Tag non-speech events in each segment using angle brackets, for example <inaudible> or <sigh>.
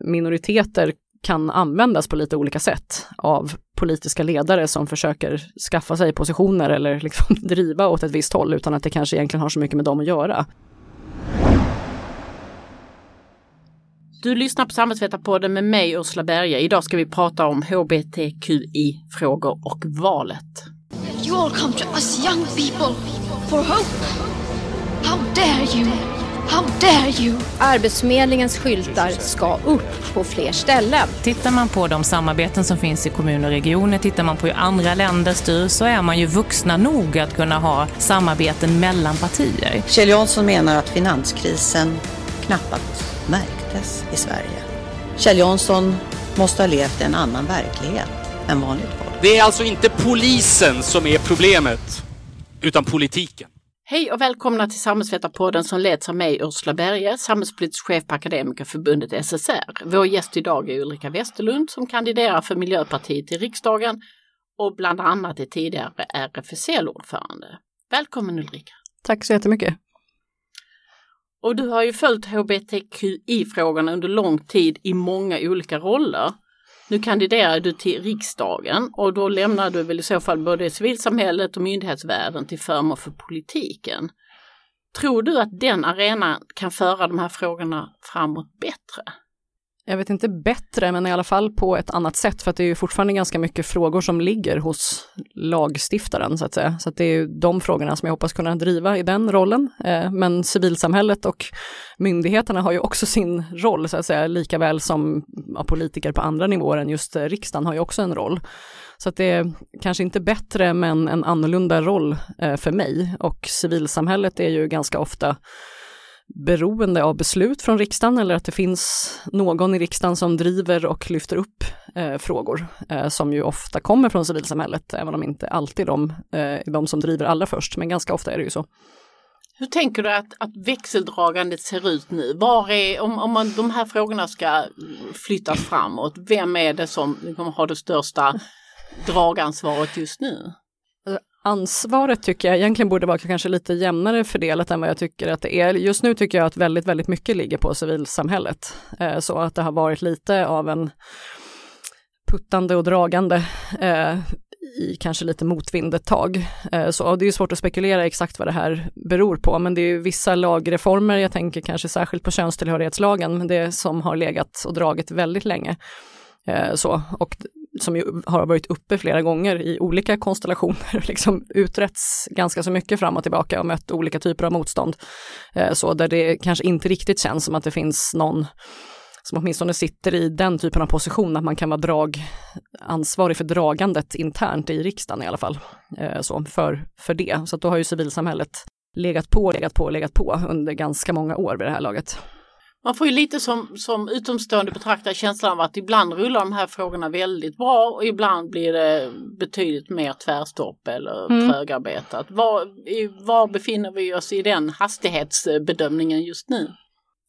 minoriteter kan användas på lite olika sätt av politiska ledare som försöker skaffa sig positioner eller liksom <laughs> driva åt ett visst håll utan att det kanske egentligen har så mycket med dem att göra. Du lyssnar på Samhällsvetarpodden med mig Ursula Berge. Idag ska vi prata om hbtqi-frågor och valet. You all come to us young people for hope. How dare you? How dare you? Arbetsförmedlingens skyltar ska upp på fler ställen. Tittar man på de samarbeten som finns i kommuner och regioner, tittar man på hur andra länder styr så är man ju vuxna nog att kunna ha samarbeten mellan partier. Kjell Jansson menar att finanskrisen knappast märktes i Sverige. Kjell Jansson måste ha levt i en annan verklighet än vanligt folk. Det är alltså inte polisen som är problemet, utan politiken. Hej och välkomna till Samhällsvetarpodden som leds av mig Ursula Berge, samhällspolitisk chef på Akademikerförbundet SSR. Vår gäst idag är Ulrika Westerlund som kandiderar för Miljöpartiet i riksdagen och bland annat är tidigare RFSL-ordförande. Välkommen Ulrika! Tack så jättemycket! Och du har ju följt hbtqi-frågorna under lång tid i många olika roller. Nu kandiderar du till riksdagen och då lämnar du väl i så fall både civilsamhället och myndighetsvärlden till förmån för politiken. Tror du att den arenan kan föra de här frågorna framåt bättre? Jag vet inte bättre, men i alla fall på ett annat sätt, för att det är ju fortfarande ganska mycket frågor som ligger hos lagstiftaren, så att säga. Så att det är ju de frågorna som jag hoppas kunna driva i den rollen. Eh, men civilsamhället och myndigheterna har ju också sin roll, så att säga, lika väl som politiker på andra nivåer än just eh, riksdagen har ju också en roll. Så att det är kanske inte bättre, men en annorlunda roll eh, för mig. Och civilsamhället är ju ganska ofta beroende av beslut från riksdagen eller att det finns någon i riksdagen som driver och lyfter upp eh, frågor eh, som ju ofta kommer från civilsamhället, även om inte alltid de eh, de som driver allra först, men ganska ofta är det ju så. Hur tänker du att, att växeldragandet ser ut nu? Var är, om, om man, de här frågorna ska flyttas framåt, vem är det som liksom, kommer ha det största dragansvaret just nu? Ansvaret tycker jag egentligen borde vara kanske lite jämnare fördelat än vad jag tycker att det är. Just nu tycker jag att väldigt, väldigt mycket ligger på civilsamhället. Eh, så att det har varit lite av en puttande och dragande eh, i kanske lite motvind ett tag. Eh, så det är svårt att spekulera exakt vad det här beror på, men det är vissa lagreformer, jag tänker kanske särskilt på könstillhörighetslagen, men det som har legat och dragit väldigt länge. Så, och som ju har varit uppe flera gånger i olika konstellationer, liksom utretts ganska så mycket fram och tillbaka och mött olika typer av motstånd. Eh, så där det kanske inte riktigt känns som att det finns någon som åtminstone sitter i den typen av position att man kan vara drag, ansvarig för dragandet internt i riksdagen i alla fall. Eh, så för, för det. Så då har ju civilsamhället legat på, legat på, legat på under ganska många år vid det här laget. Man får ju lite som, som utomstående betraktare känslan av att ibland rullar de här frågorna väldigt bra och ibland blir det betydligt mer tvärstopp eller mm. trögarbetat. Var, var befinner vi oss i den hastighetsbedömningen just nu?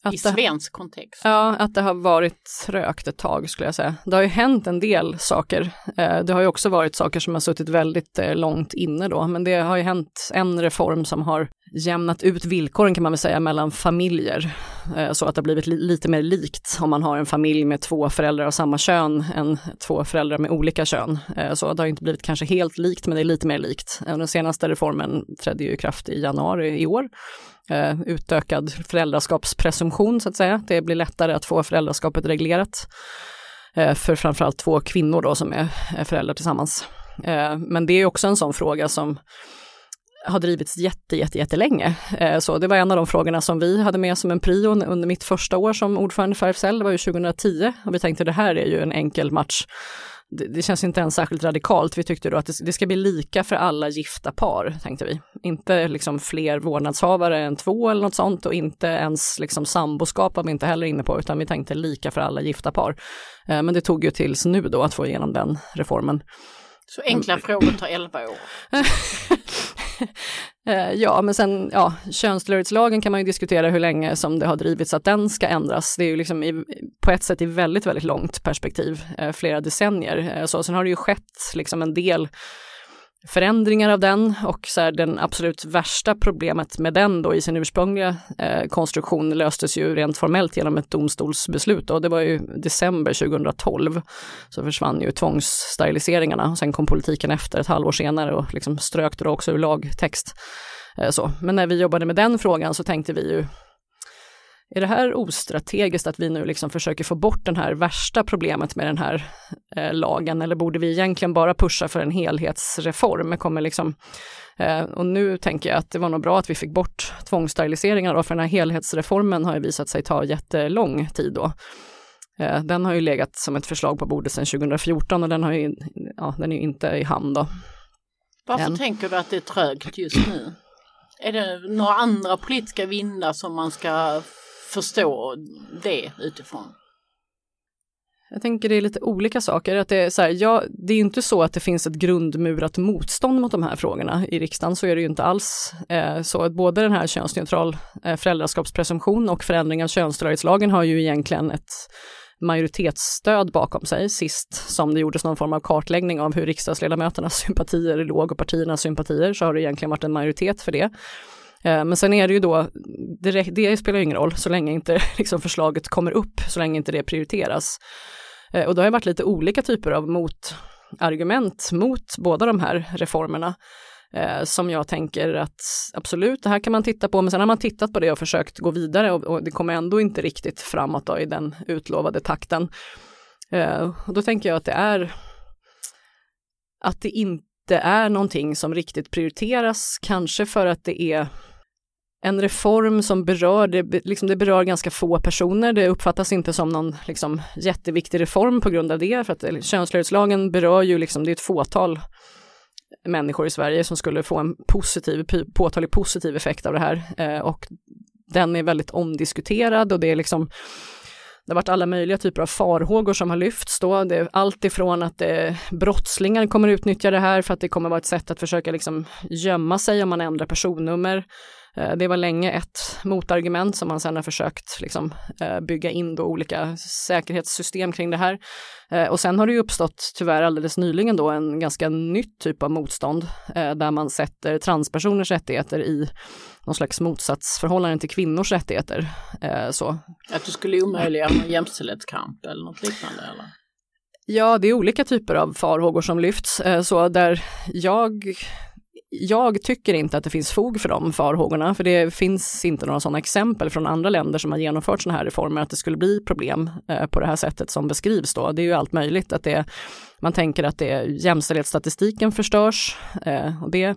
Att I svensk det, kontext. Ja, att det har varit trögt ett tag skulle jag säga. Det har ju hänt en del saker. Eh, det har ju också varit saker som har suttit väldigt eh, långt inne då, men det har ju hänt en reform som har jämnat ut villkoren kan man väl säga mellan familjer. Eh, så att det har blivit lite mer likt om man har en familj med två föräldrar av samma kön än två föräldrar med olika kön. Eh, så det har inte blivit kanske helt likt, men det är lite mer likt. Eh, den senaste reformen trädde ju i kraft i januari i år utökad föräldraskapspresumtion så att säga. Det blir lättare att få föräldraskapet reglerat för framförallt två kvinnor då som är, föräldrar tillsammans. Men det är också en sån fråga som har drivits jätte, jätte, jättelänge. Eh, så det var en av de frågorna som vi hade med som en prio under mitt första år som ordförande för RFSL, det var ju 2010 och vi tänkte det här är ju en enkel match det, det, känns inte ens särskilt radikalt. Vi tyckte då att det, det, ska bli lika för alla gifta par, tänkte vi. Inte liksom fler vårdnadshavare än två eller något sånt och inte ens liksom samboskap var vi inte heller inne på, utan vi tänkte lika för alla gifta par. Eh, men det tog ju tills nu då att få igenom den reformen. Så enkla frågor tar 11 år? <laughs> Eh, ja, men sen, ja, könstillhörighetslagen kan man ju diskutera hur länge som det har drivits att den ska ändras. Det är ju liksom i, på ett sätt i väldigt, väldigt långt perspektiv, eh, flera decennier. Eh, så sen har det ju skett liksom en del förändringar av den och så här, den absolut värsta problemet med den då i sin ursprungliga eh, konstruktion löstes ju rent formellt genom ett domstolsbeslut och det var ju december 2012 så försvann ju tvångssteriliseringarna och sen kom politiken efter ett halvår senare och liksom strök det också ur lagtext. Eh, så. Men när vi jobbade med den frågan så tänkte vi ju är det här ostrategiskt att vi nu liksom försöker få bort den här värsta problemet med den här eh, lagen eller borde vi egentligen bara pusha för en helhetsreform? Kommer liksom, eh, och nu tänker jag att det var nog bra att vi fick bort tvångssteriliseringar då, för den här helhetsreformen har ju visat sig ta jättelång tid då. Eh, den har ju legat som ett förslag på bordet sedan 2014 och den, har ju, ja, den är ju inte i hamn då. Varför Än. tänker du att det är trögt just nu? Är det några andra politiska vindar som man ska förstå det utifrån? Jag tänker det är lite olika saker. Att det, är så här, ja, det är inte så att det finns ett grundmurat motstånd mot de här frågorna i riksdagen, så är det ju inte alls. Eh, så att både den här könsneutral eh, föräldraskapspresumtion och förändring av könstillhörighetslagen har ju egentligen ett majoritetsstöd bakom sig sist som det gjordes någon form av kartläggning av hur riksdagsledamöternas sympatier låg och partiernas sympatier så har det egentligen varit en majoritet för det. Eh, men sen är det ju då, det, det spelar ju ingen roll så länge inte <laughs> liksom förslaget kommer upp, så länge inte det prioriteras. Eh, och det har ju varit lite olika typer av motargument mot båda de här reformerna. Eh, som jag tänker att absolut, det här kan man titta på, men sen har man tittat på det och försökt gå vidare och, och det kommer ändå inte riktigt framåt då i den utlovade takten. Eh, och då tänker jag att det är att det inte är någonting som riktigt prioriteras, kanske för att det är en reform som berör, det, liksom det berör ganska få personer, det uppfattas inte som någon liksom, jätteviktig reform på grund av det, för att eller, berör ju liksom, det är ett fåtal människor i Sverige som skulle få en positiv, påtaglig positiv effekt av det här eh, och den är väldigt omdiskuterad och det är liksom det har varit alla möjliga typer av farhågor som har lyfts då. Det är allt ifrån att eh, brottslingar kommer utnyttja det här för att det kommer vara ett sätt att försöka liksom gömma sig om man ändrar personnummer. Eh, det var länge ett motargument som man sedan har försökt liksom, eh, bygga in då olika säkerhetssystem kring det här. Eh, och sen har det ju uppstått tyvärr alldeles nyligen då en ganska nytt typ av motstånd där man sätter transpersoners rättigheter i någon slags motsatsförhållande till kvinnors rättigheter. Så. Att du skulle omöjliggöra en jämställdhetskamp eller något liknande eller? Ja, det är olika typer av farhågor som lyfts, så där jag jag tycker inte att det finns fog för de farhågorna, för det finns inte några sådana exempel från andra länder som har genomfört sådana här reformer, att det skulle bli problem eh, på det här sättet som beskrivs då. Det är ju allt möjligt att det, man tänker att det jämställdhetsstatistiken förstörs eh, och det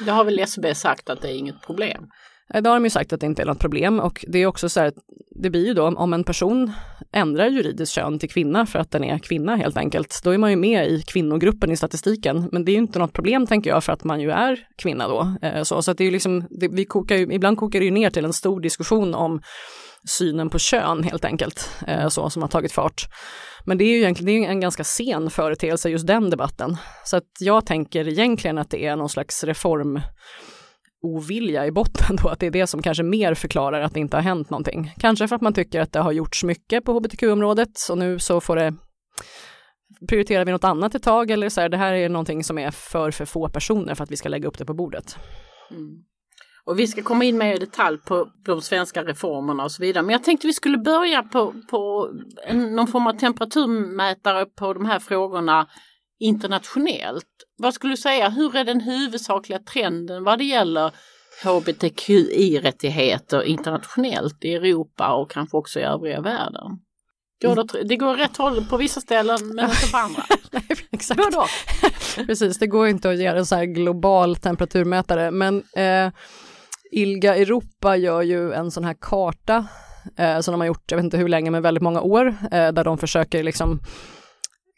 Det har väl SCB sagt att det är inget problem. Eh, Då har de ju sagt att det inte är något problem och det är också så här, att det blir ju då om en person ändrar juridiskt kön till kvinna för att den är kvinna helt enkelt, då är man ju med i kvinnogruppen i statistiken. Men det är ju inte något problem tänker jag för att man ju är kvinna då. Eh, så, så att det är ju liksom, det, vi kokar ju, ibland kokar det ju ner till en stor diskussion om synen på kön helt enkelt, eh, så som har tagit fart. Men det är ju egentligen det är en ganska sen företeelse, just den debatten. Så att jag tänker egentligen att det är någon slags reform ovilja i botten då, att det är det som kanske mer förklarar att det inte har hänt någonting. Kanske för att man tycker att det har gjorts mycket på hbtq-området och nu så får det prioriterar vi något annat ett tag eller så här, det här är någonting som är för för få personer för att vi ska lägga upp det på bordet. Mm. Och vi ska komma in mer i detalj på de svenska reformerna och så vidare. Men jag tänkte vi skulle börja på, på en, någon form av temperaturmätare på de här frågorna internationellt. Vad skulle du säga, hur är den huvudsakliga trenden vad det gäller hbtqi-rättigheter internationellt i Europa och kanske också i övriga världen? Går det, det går rätt håll på vissa ställen men inte på andra. <laughs> Nej, exakt. Både. <laughs> Precis, det går inte att göra en så här global temperaturmätare, men eh, ILGA Europa gör ju en sån här karta eh, som de har gjort, jag vet inte hur länge, men väldigt många år, eh, där de försöker liksom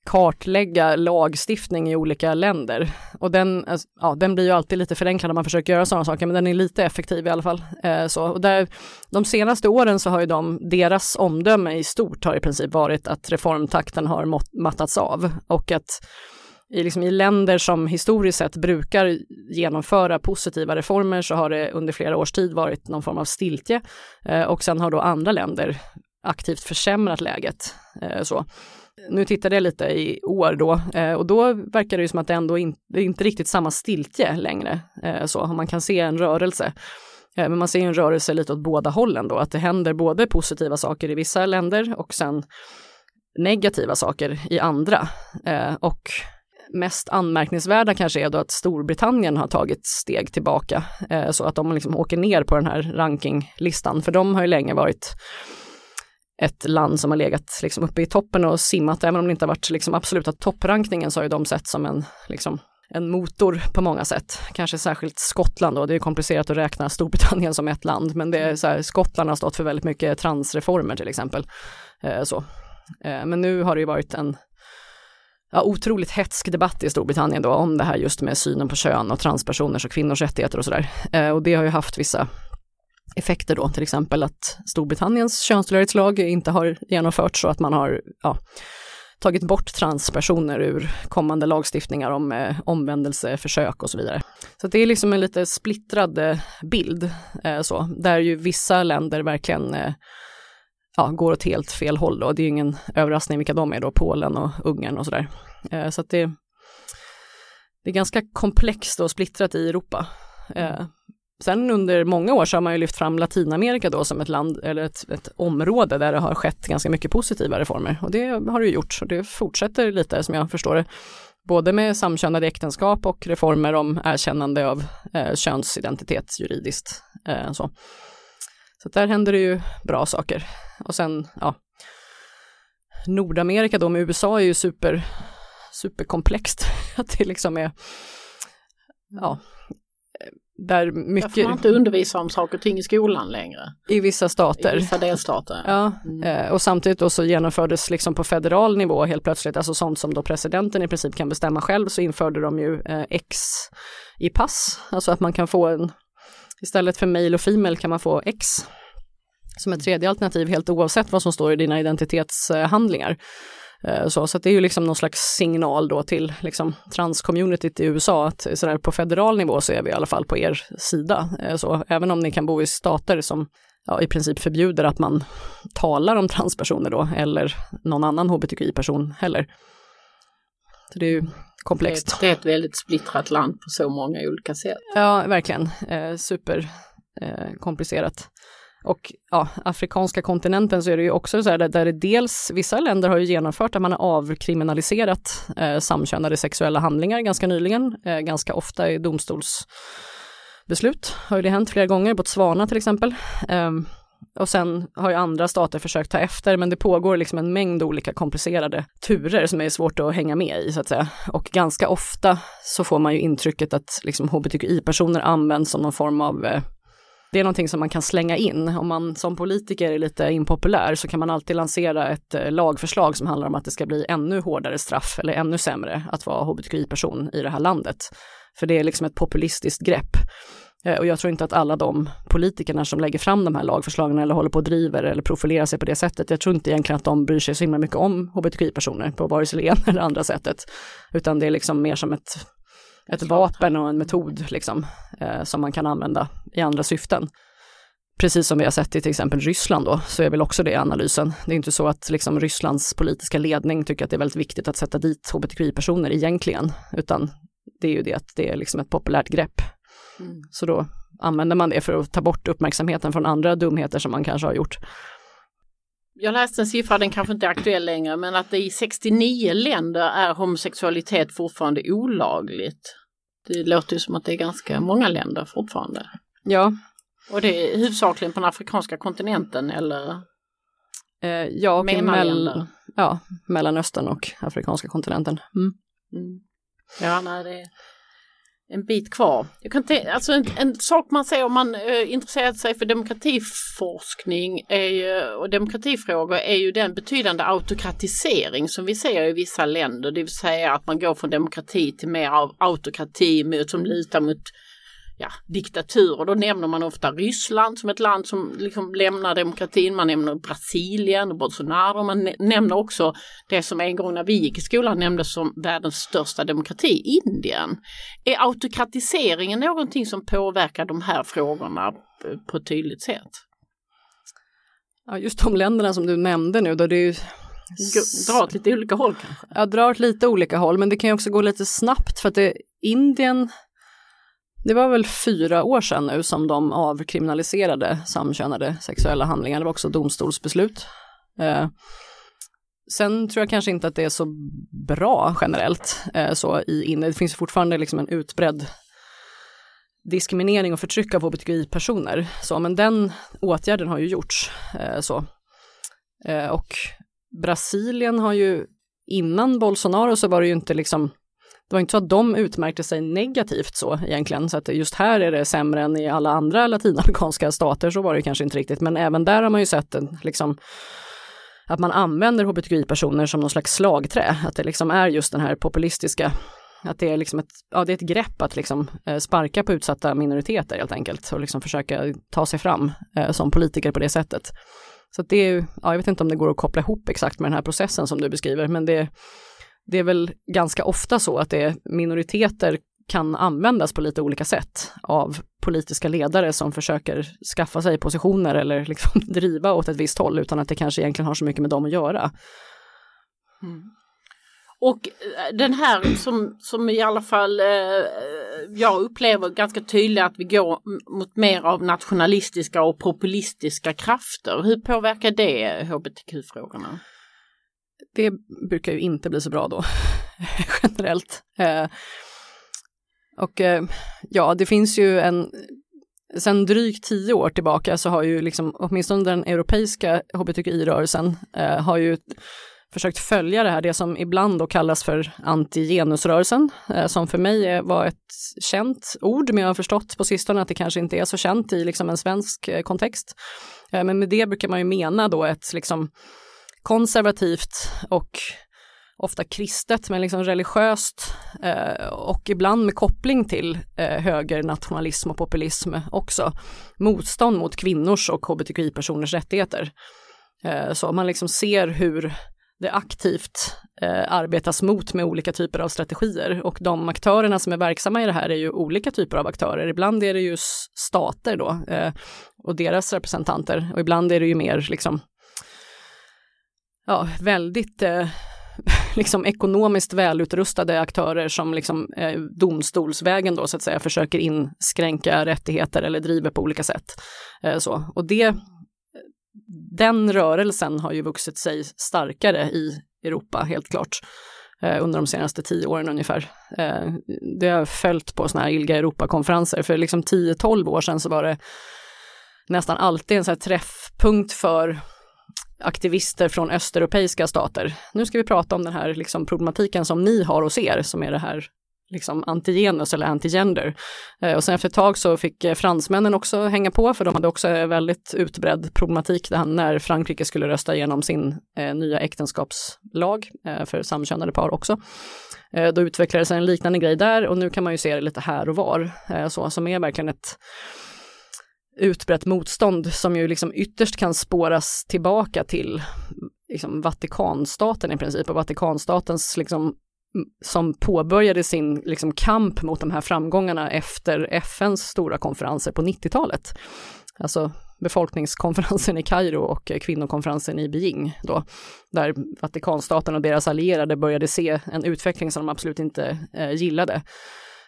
kartlägga lagstiftning i olika länder. Och den, alltså, ja, den blir ju alltid lite förenklad när man försöker göra sådana saker, men den är lite effektiv i alla fall. Eh, så, och där, de senaste åren så har ju de, deras omdöme i stort har i princip varit att reformtakten har mått, mattats av och att i, liksom, i länder som historiskt sett brukar genomföra positiva reformer så har det under flera års tid varit någon form av stiltje eh, och sen har då andra länder aktivt försämrat läget. Eh, så. Nu tittade jag lite i år då eh, och då verkar det ju som att det ändå in, det är inte riktigt samma stiltje längre. Eh, så man kan se en rörelse. Eh, men man ser en rörelse lite åt båda hållen då, att det händer både positiva saker i vissa länder och sen negativa saker i andra. Och mest anmärkningsvärda kanske är då att Storbritannien har tagit steg tillbaka så att de liksom åker ner på den här rankinglistan, för de har ju länge varit ett land som har legat liksom uppe i toppen och simmat, även om det inte har varit liksom absoluta topprankningen så har ju de sett som en, liksom, en motor på många sätt. Kanske särskilt Skottland då, det är komplicerat att räkna Storbritannien som ett land, men det är så här, Skottland har stått för väldigt mycket transreformer till exempel. Eh, så. Eh, men nu har det ju varit en ja, otroligt hetsk debatt i Storbritannien då om det här just med synen på kön och transpersoners och kvinnors rättigheter och sådär. Eh, och det har ju haft vissa effekter då, till exempel att Storbritanniens könstillhörighetslag inte har genomförts så att man har ja, tagit bort transpersoner ur kommande lagstiftningar om eh, omvändelseförsök och så vidare. Så det är liksom en lite splittrad eh, bild, eh, så, där ju vissa länder verkligen eh, ja, går åt helt fel håll då. Det är ju ingen överraskning vilka de är då, Polen och Ungern och sådär. Eh, så att det, det är ganska komplext och splittrat i Europa. Eh, Sen under många år så har man ju lyft fram Latinamerika då som ett land eller ett, ett område där det har skett ganska mycket positiva reformer och det har det ju gjort och det fortsätter lite som jag förstår det. Både med samkönade äktenskap och reformer om erkännande av eh, könsidentitet juridiskt. Eh, så. så där händer det ju bra saker. Och sen, ja, Nordamerika då med USA är ju super, superkomplext. <laughs> Att det liksom är, ja, där mycket... Där får man inte undervisa om saker och ting i skolan längre. I vissa stater. I vissa delstater. Ja, mm. och samtidigt då så genomfördes liksom på federal nivå helt plötsligt, alltså sånt som då presidenten i princip kan bestämma själv, så införde de ju eh, X i pass, alltså att man kan få en, istället för mail och female kan man få X som ett tredje alternativ helt oavsett vad som står i dina identitetshandlingar. Eh, så, så det är ju liksom någon slags signal då till liksom transcommunityt i USA att sådär på federal nivå så är vi i alla fall på er sida. Eh, så även om ni kan bo i stater som ja, i princip förbjuder att man talar om transpersoner då eller någon annan hbtqi-person heller. Så det är ju komplext. Det är, ett väldigt splittrat land på så många olika sätt. Ja, verkligen. Eh, super eh, komplicerat. Och ja, afrikanska kontinenten så är det ju också så här där, där det dels, vissa länder har ju genomfört att man har avkriminaliserat eh, samkönade sexuella handlingar ganska nyligen, eh, ganska ofta i domstolsbeslut har ju det hänt flera gånger, Botswana till exempel. Eh, och sen har ju andra stater försökt ta efter, men det pågår liksom en mängd olika komplicerade turer som är svårt att hänga med i så att säga. Och ganska ofta så får man ju intrycket att liksom hbtqi-personer används som någon form av eh, det är någonting som man kan slänga in. Om man som politiker är lite impopulär så kan man alltid lansera ett eh, lagförslag som handlar om att det ska bli ännu hårdare straff eller ännu sämre att vara hbtqi-person i det här landet. För det är liksom ett populistiskt grepp. Eh, och jag tror inte att alla de politikerna som lägger fram de här lagförslagen eller håller på och driver eller profilerar sig på det sättet, jag tror inte egentligen att de bryr sig så himla mycket om hbtqi-personer på vare sig det ena eller andra sättet. Utan det är liksom mer som ett ett vapen och en metod liksom, eh, som man kan använda i andra syften. Precis som vi har sett i till exempel Ryssland då, så är väl också det analysen. Det är inte så att liksom Rysslands politiska ledning tycker att det är väldigt viktigt att sätta dit hbtqi-personer egentligen, utan det är ju det att det är liksom ett populärt grepp. Mm. Så då använder man det för att ta bort uppmärksamheten från andra dumheter som man kanske har gjort. Jag läste en siffra, den kanske inte är aktuell längre, men att det i 69 länder är homosexualitet fortfarande olagligt. Det låter ju som att det är ganska många länder fortfarande. Ja. Och det är huvudsakligen på den afrikanska kontinenten eller? Eh, ja, mell ja, Mellanöstern och afrikanska kontinenten. Mm. Mm. Ja, nej, det en bit kvar. Jag kan alltså en, en, sak man säger om man eh, intresserar sig för demokratiforskning är ju, och demokratifrågor är ju den betydande autokratisering som vi ser i vissa länder, det vill säga att man går från demokrati till mer av autokrati som lutar mot ja, diktatur och då nämner man ofta Ryssland som ett land som liksom lämnar demokratin. Man nämner Brasilien och Bolsonaro. Man nämner också det som en gång när vi gick i skolan nämndes som världens största demokrati, Indien. Är autokratiseringen någonting som påverkar de här frågorna på ett tydligt sätt? Ja, just de länderna som du nämnde nu, då det är ju Dra åt lite olika håll kanske? Ja, drar åt lite olika håll, men det kan ju också gå lite snabbt för att det, Indien, det var väl fyra år sedan nu som de avkriminaliserade samkönade sexuella handlingar, det var också domstolsbeslut. Eh, sen tror jag kanske inte att det är så bra generellt eh, så i det finns fortfarande liksom en utbredd diskriminering och förtryck av hbtqi-personer. Så, men den åtgärden har ju gjorts. Eh, så. Eh, och Brasilien har ju innan Bolsonaro så var det ju inte liksom det var inte så att de utmärkte sig negativt så egentligen, så att just här är det sämre än i alla andra latinamerikanska stater, så var det kanske inte riktigt, men även där har man ju sett en, liksom, att man använder hbtqi-personer som någon slags slagträ, att det liksom är just den här populistiska att det är liksom ett, ja, det är ett grepp att liksom eh, sparka på utsatta minoriteter helt enkelt och liksom försöka ta sig fram eh, som politiker på det sättet. Så det är ja, jag vet inte om det går att koppla ihop exakt med den här processen som du beskriver, men det, det är väl ganska ofta så att det är minoriteter kan användas på lite olika sätt av politiska ledare som försöker skaffa sig positioner eller liksom <laughs> driva åt ett visst håll utan att det kanske egentligen har så mycket med dem att göra. Mm. Och eh, den här som, som i alla fall eh, jag upplever ganska tydligt att vi går mot mer av nationalistiska och populistiska krafter. Hur påverkar det hbtq-frågorna? Det brukar ju inte bli så bra då, <laughs> generellt. Eh, och eh, ja, det finns ju en, sen drygt tio år tillbaka så har ju liksom åtminstone den europeiska hbtqi-rörelsen eh, har ju försökt följa det här, det som ibland då kallas för antigenusrörelsen, eh, som för mig var ett känt ord, men jag har förstått på sistone att det kanske inte är så känt i liksom en svensk eh, kontext. Eh, men med det brukar man ju mena då ett liksom konservativt och ofta kristet men liksom religiöst eh, och ibland med koppling till eh, högernationalism och populism också. Motstånd mot kvinnors och hbtqi-personers rättigheter. Eh, så man liksom ser hur det aktivt eh, arbetas mot med olika typer av strategier och de aktörerna som är verksamma i det här är ju olika typer av aktörer. Ibland är det ju stater då eh, och deras representanter och ibland är det ju mer liksom ja, väldigt eh, <laughs> liksom ekonomiskt välutrustade aktörer som liksom eh, domstolsvägen då så att säga försöker inskränka rättigheter eller driver på olika sätt. Eh, så. Och det eh, den rörelsen har ju vuxit sig starkare i Europa, helt klart, eh, under de senaste tio åren ungefär. Eh, det har följt på sådana här ILGA Europakonferenser, för liksom 10-12 år sedan så var det nästan alltid en sån här träffpunkt för aktivister från östeuropeiska stater. Nu ska vi prata om den här liksom problematiken som ni har hos er, som är det här liksom antigenus eller antigender. Eh, och sen efter ett tag så fick eh, fransmännen också hänga på för de hade också eh, väldigt utbredd problematik när Frankrike skulle rösta igenom sin eh, nya äktenskapslag eh, för samkönade par också. Eh, då utvecklades en liknande grej där och nu kan man ju se det lite här och var, så som är verkligen ett utbrett motstånd som ju liksom ytterst kan spåras tillbaka till liksom Vatikanstaten i princip och Vatikanstatens liksom som påbörjade sin liksom, kamp mot de här framgångarna efter FNs stora konferenser på 90-talet. Alltså befolkningskonferensen i Kairo och kvinnokonferensen i Beijing då, där Vatikanstaten och deras allierade började se en utveckling som de absolut inte eh, gillade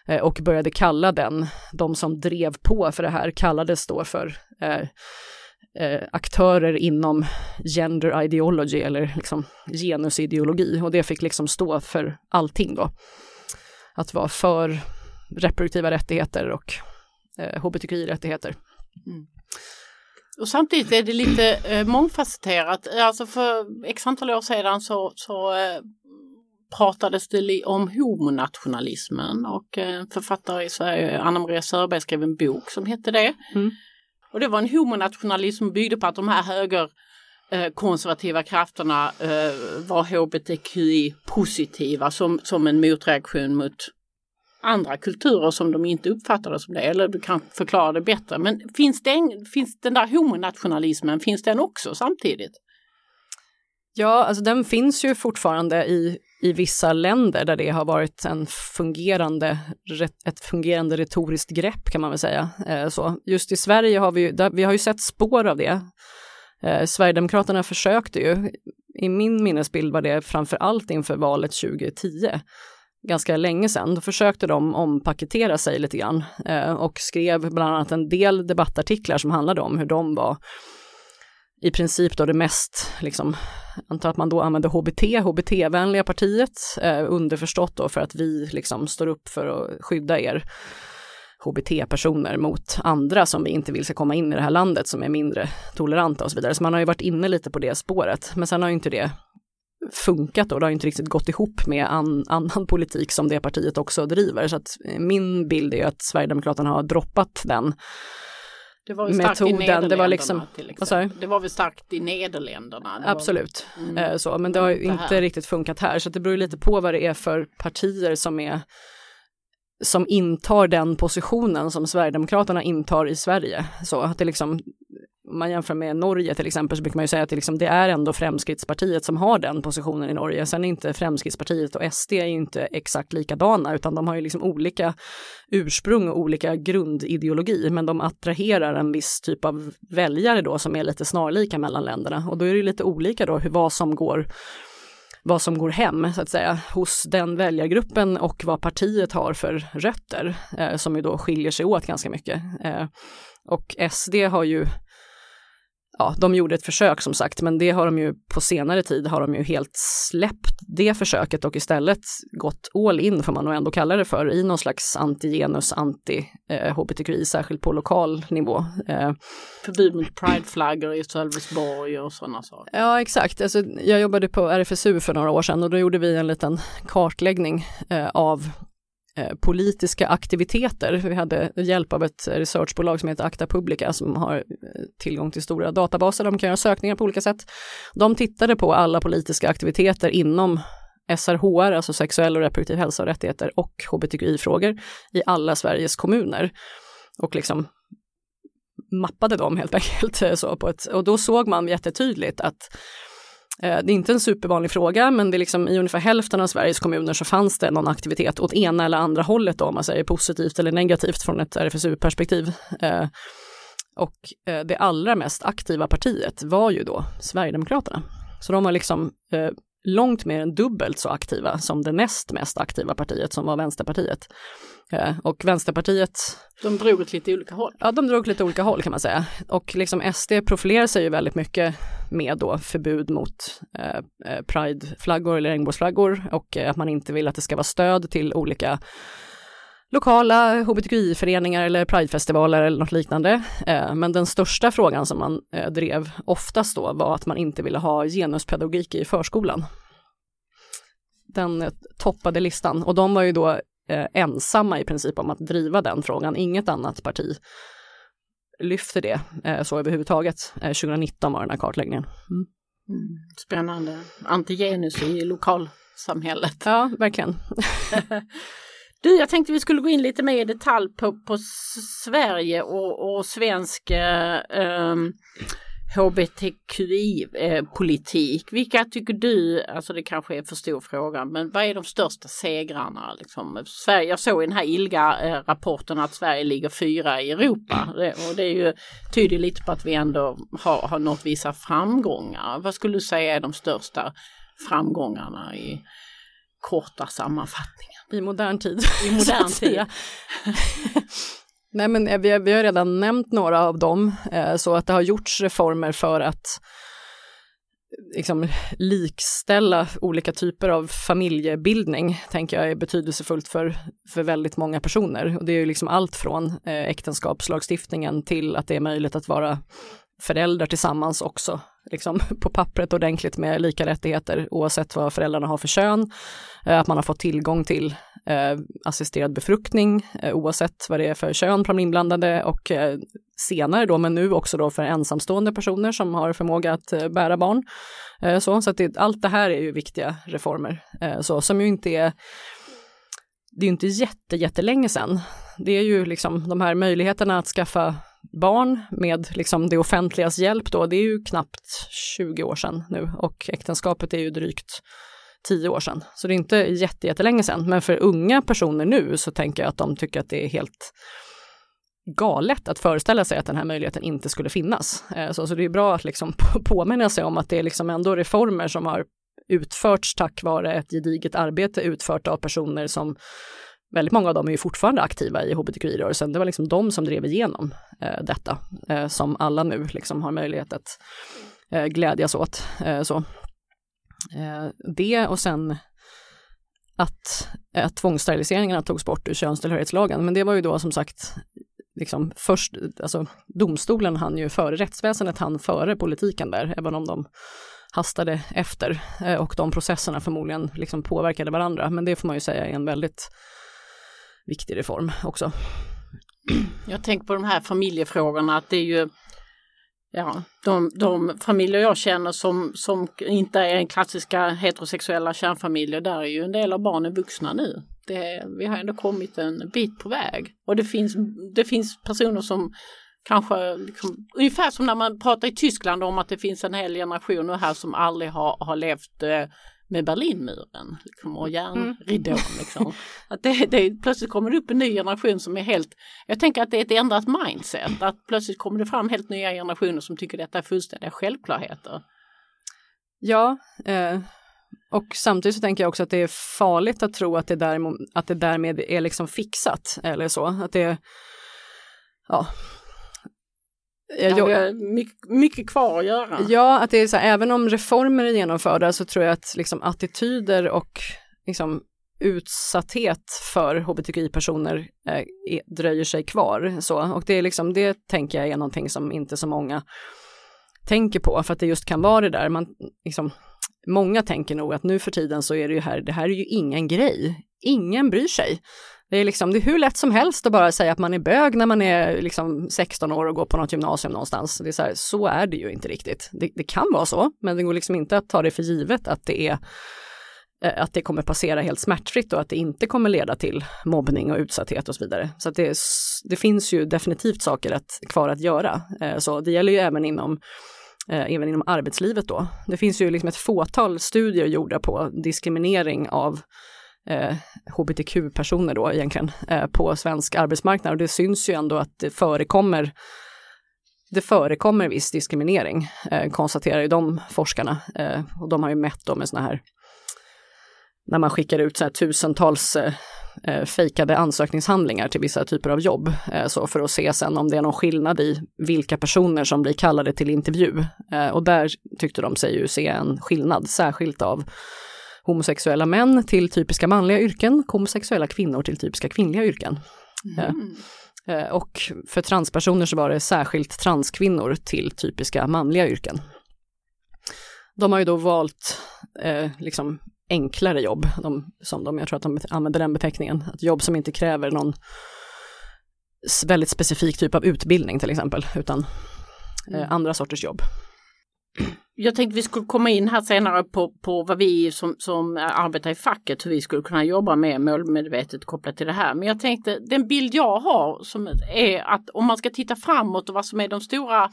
Eh, och började kalla den, de som drev på för det här kallades då för eh, eh, aktörer inom gender ideology eller liksom genusideologi och det fick liksom stå för allting då. Att vara för reproduktiva rättigheter och eh, hbtqi-rättigheter. Mm. Och samtidigt är det lite eh, mångfacetterat. Alltså för x antal år sedan så, så eh, pratades det om homonationalismen och en eh, författare i Sverige, Anna Maria Sörberg, skrev en bok som hette det. Mm. Och det var en homonationalism som byggde på att de här höger eh, konservativa krafterna eh, var hbtqi-positiva som, som en motreaktion mot andra kulturer som de inte uppfattade som det. Eller du kan förklara det bättre. Men finns den, finns den där homonationalismen, finns den också samtidigt? Ja, alltså den finns ju fortfarande i, i vissa länder där det har varit en fungerande, ett fungerande retoriskt grepp kan man väl säga. Eh, så just i Sverige har vi ju, där, vi har ju sett spår av det. Eh, Sverigedemokraterna försökte ju i min minnesbild var det framför allt inför valet 2010 ganska länge sedan. Då försökte de ompaketera sig lite grann eh, och skrev bland annat en del debattartiklar som handlade om hur de var i princip då det mest, liksom, antar att man då använder HBT, HBT-vänliga partiet, eh, underförstått då för att vi liksom står upp för att skydda er HBT-personer mot andra som vi inte vill ska komma in i det här landet som är mindre toleranta och så vidare. Så man har ju varit inne lite på det spåret, men sen har ju inte det funkat och det har inte riktigt gått ihop med an, annan politik som det partiet också driver. Så att min bild är att Sverigedemokraterna har droppat den det var metoden. det var liksom, exempel. Det var väl starkt i Nederländerna? Absolut, var, mm, eh, så, men det har ju inte här. riktigt funkat här. Så det beror lite på vad det är för partier som är som intar den positionen som Sverigedemokraterna intar i Sverige. Så att det liksom, om man jämför med Norge till exempel så brukar man ju säga att det, liksom, det är ändå Fremskrittspartiet som har den positionen i Norge. Sen är inte Fremskrittspartiet och SD är inte exakt likadana utan de har ju liksom olika ursprung och olika grundideologi men de attraherar en viss typ av väljare då som är lite snarlika mellan länderna och då är det lite olika då hur vad som går vad som går hem så att säga hos den väljargruppen och vad partiet har för rötter eh, som ju då skiljer sig åt ganska mycket. Eh, och SD har ju ja, de gjorde ett försök som sagt, men det har de ju på senare tid har de ju helt släppt det försöket och istället gått all in, får man nog ändå kalla det för, i någon slags anti-genus, anti-hbtqi, särskilt på lokal nivå. Eh, Förbud mot prideflaggor i Sölvesborg och sådana saker. Ja, exakt. Alltså, jag jobbade på RFSU för några år sedan och då gjorde vi en liten kartläggning eh, av Eh, Eh, politiska aktiviteter. Vi hade hjälp av ett researchbolag som heter Acta Publica som har eh, tillgång till stora databaser. De kan göra sökningar på olika sätt. De tittade på alla politiska aktiviteter inom SRHR, alltså sexuell och reproduktiv hälsa och rättigheter och hbtqi-frågor i alla Sveriges kommuner. Och liksom mappade dem helt enkelt. <laughs> Så på ett, och då såg man jättetydligt att Eh, Eh, det är inte en supervanlig fråga, men det är liksom, i ungefär hälften av Sveriges kommuner så fanns det någon aktivitet åt ena eller andra hållet då, om man säger positivt eller negativt från ett RFSU-perspektiv. Eh, och eh, det allra mest aktiva partiet var ju då Sverigedemokraterna. Så de var liksom långt mer än dubbelt så aktiva som det näst mest aktiva partiet som var Vänsterpartiet. Och Vänsterpartiet... De drog åt lite olika håll. Ja, de drog åt lite olika håll kan man säga. Och liksom SD profilerar sig ju väldigt mycket med då förbud mot eh, eh, prideflaggor eller regnbågsflaggor och eh, att man inte vill att det ska vara stöd till olika lokala hbtqi-föreningar eller pridefestivaler eller något liknande. Eh, men den största frågan som man eh, drev oftast då var att man inte ville ha genuspedagogik i förskolan. Den eh, toppade listan och de var ju då ensamma i princip om att driva den frågan. Inget annat parti lyfter det så överhuvudtaget. Eh, 2019 var den här kartläggningen. Mm. Mm. Spännande. Antigenus i lokalsamhället. Ja, verkligen. <laughs> du, jag tänkte vi skulle gå in lite mer i detalj på, på Sverige och, och svensk eh, ehm, hbtqi-politik. Eh, Vilka tycker du, alltså det kanske är för stor fråga, men vad är de största segrarna? Liksom? Sverige, jag såg i den här ILGA-rapporten eh, att Sverige ligger fyra i Europa och det är ju, tyder lite på att vi ändå har, har nått vissa framgångar. Vad skulle du säga är de största framgångarna i korta sammanfattningar? I modern tid. <laughs> I modern tid. <laughs> Nej men eh, vi, vi har redan nämnt några av dem, eh, så att det har gjorts reformer för att liksom, likställa olika typer av familjebildning, tänker jag är betydelsefullt för, för väldigt många personer. Och det är ju liksom allt från eh, äktenskapslagstiftningen till att det är möjligt att vara föräldrar tillsammans också, liksom <laughs> på pappret ordentligt med lika rättigheter oavsett vad föräldrarna har för kön, eh, att man har fått tillgång till eh, assisterad befruktning eh, oavsett vad det är för kön på de inblandade och senare då, men nu också då för ensamstående personer som har förmåga att bära barn. Så så att det, allt det här är ju viktiga reformer så, som ju inte är det är ju inte jätte, jättelänge sedan. Det är ju liksom de här möjligheterna att skaffa barn med liksom det offentligas hjälp då, det är ju knappt 20 år sedan nu och äktenskapet är ju drygt 10 år sedan. Så det är inte jättelänge sedan. Men för unga personer nu så tänker jag att de tycker att det är helt galet att föreställa sig att den här möjligheten inte skulle finnas. Eh, så, så det är bra att liksom <laughs> påminna sig om att det är liksom ändå reformer som har utförts tack vare ett gediget arbete utfört av personer som väldigt många av dem är ju fortfarande aktiva i hbtqi-rörelsen. Det var liksom de som drev igenom eh, detta eh, som alla nu liksom har möjlighet att eh, glädjas åt. Eh, så. Eh, det och sen att, att tvångssteriliseringarna togs bort ur könstillhörighetslagen. Men det var ju då som sagt liksom först, alltså domstolen hann ju före, rättsväsendet hann före politiken där, även om de hastade efter eh, och de processerna förmodligen liksom påverkade varandra. Men det får man ju säga är en väldigt viktig reform också. Jag tänker på de här familjefrågorna att det är ju Ja, de, de familjer jag känner som, som inte är klassiska heterosexuella kärnfamiljer, där är ju en del av barnen vuxna nu. Det, vi har ändå kommit en bit på väg. Och det finns, det finns personer som kanske, liksom, ungefär som när man pratar i Tyskland om att det finns en hel generation här som aldrig har, har levt eh, med Berlinmuren liksom, och järnridån. Mm. Liksom. Att det, det, plötsligt kommer det upp en ny generation som är helt, jag tänker att det är ett ändrat mindset, att plötsligt kommer det fram helt nya generationer som tycker detta är fullständiga självklarheter. Ja, eh, och samtidigt så tänker jag också att det är farligt att tro att det, därmed, att det därmed är liksom fixat eller så, att det ja, Ja, vi har mycket, mycket, kvar att göra. Ja, att det är så här, även om reformer är genomförda så tror jag att liksom attityder och liksom utsatthet för hbtqi-personer eh, dröjer sig kvar. Så. Och det, är liksom, det tänker jag är någonting som inte så många tänker på, för att det just kan vara det där. Man, liksom, många tänker nog att nu för tiden så är det ju här, det här är ju ingen grej. Ingen bryr sig. Det är, liksom, det är hur lätt som helst att bara säga att man är bög när man är liksom 16 år och går på något gymnasium någonstans. Det är så, här, så är det ju inte riktigt. Det, det, kan vara så, men det går liksom inte att ta det för givet att det är eh, att det kommer passera helt smärtfritt och att det inte kommer leda till mobbning och utsatthet och så vidare. Så att det, det finns ju definitivt saker att, kvar att göra. Eh, så det gäller ju även inom eh, även inom arbetslivet då. Det finns ju liksom ett fåtal studier gjorda på diskriminering av eh, hbtq-personer då egentligen eh, på svensk arbetsmarknad och det syns ju ändå att det förekommer det förekommer viss diskriminering, eh, konstaterar ju de forskarna. Eh, och de har ju mätt då med sådana här, när man skickar ut så här tusentals eh, eh, fejkade ansökningshandlingar till vissa typer av jobb, eh, så för att se sen om det är någon skillnad i vilka personer som blir kallade till intervju. Eh, och där tyckte de sig ju se en skillnad, särskilt av homosexuella män till typiska manliga yrken, homosexuella kvinnor till typiska kvinnliga yrken. Mm. Eh, och för transpersoner så var det särskilt transkvinnor till typiska manliga yrken. De har ju då valt eh, liksom enklare jobb, de, som de, jag tror att de använder den beteckningen, att jobb som inte kräver någon väldigt specifik typ av utbildning till exempel, utan eh, mm. andra sorters jobb jag tänkte vi skulle komma in här senare på, på vad vi som, som arbetar i facket, hur vi skulle kunna jobba med målmedvetet kopplat till det här. Men jag tänkte den bild jag har som är att om man ska titta framåt och vad som är de stora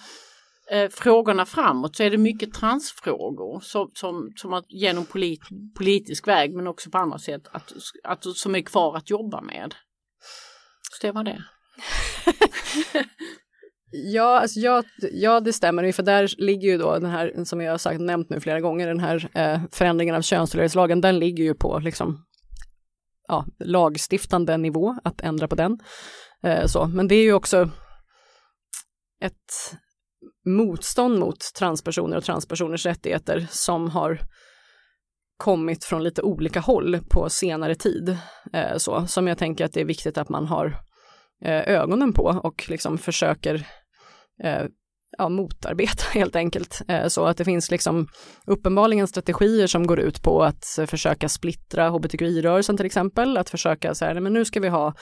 eh, frågorna framåt så är det mycket transfrågor som, som, som att genom polit, politisk väg men också på andra sätt att, att, som är kvar att jobba med. Så det var det. <laughs> Ja, alltså ja, ja, det stämmer ju, för där ligger ju då den här, som jag har sagt, nämnt nu flera gånger, den här eh, förändringen av könstillhörighetslagen, den ligger ju på liksom, ja, lagstiftande nivå, att ändra på den. Eh, så. Men det är ju också ett motstånd mot transpersoner och transpersoners rättigheter som har kommit från lite olika håll på senare tid. Eh, så, som jag tänker att det är viktigt att man har eh, ögonen på och liksom försöker Eh, ja, motarbeta <laughs> helt enkelt. Eh, så att det finns liksom uppenbarligen strategier som går ut på att försöka splittra hbtqi-rörelsen till exempel, att försöka säga, men nu ska vi ha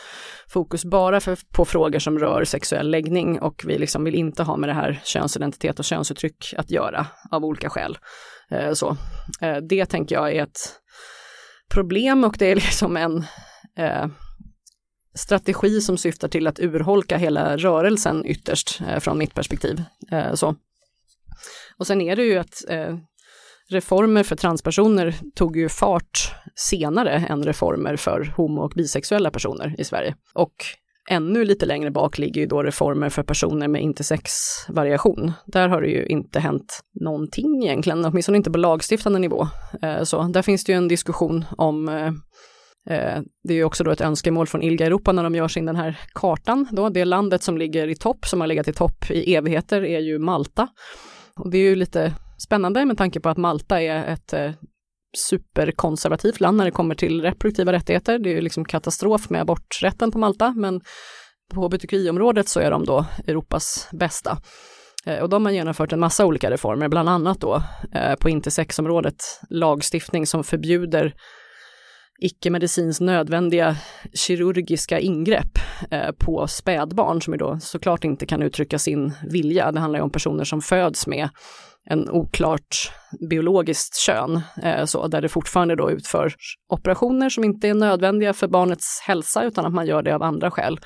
fokus bara för, på frågor som rör sexuell läggning och vi liksom vill inte ha med det här könsidentitet och könsuttryck att göra av olika skäl. Eh, så eh, det tänker jag är ett problem och det är <laughs> liksom en eh, strategi som syftar till att urholka hela rörelsen ytterst eh, från mitt perspektiv. Eh, så. Och sen är det ju att eh, reformer för transpersoner tog ju fart senare än reformer för homo och bisexuella personer i Sverige. Och ännu lite längre bak ligger ju då reformer för personer med intersexvariation. Där har det ju inte hänt någonting egentligen, åtminstone inte på lagstiftande nivå. Så där finns det ju en diskussion om Eh, det är ju också då ett önskemål från ILGA Europa när de gör sin den här kartan. Då. Det landet som ligger i topp, som har legat i topp i evigheter, är ju Malta. Och det är ju lite spännande med tanke på att Malta är ett eh, superkonservativt land när det kommer till reproduktiva rättigheter. Det är ju liksom katastrof med aborträtten på Malta, men på hbtqi-området så är de då Europas bästa. Eh, och de har genomfört en massa olika reformer, bland annat då på intersexområdet lagstiftning som förbjuder icke-medicinskt nödvändiga kirurgiska ingrepp eh, på spädbarn som ju då såklart inte kan uttrycka sin vilja. Det handlar ju om personer som föds med en oklart biologiskt kön, eh, så, där det fortfarande då utförs operationer som inte är nödvändiga för barnets hälsa utan att man gör det av andra skäl.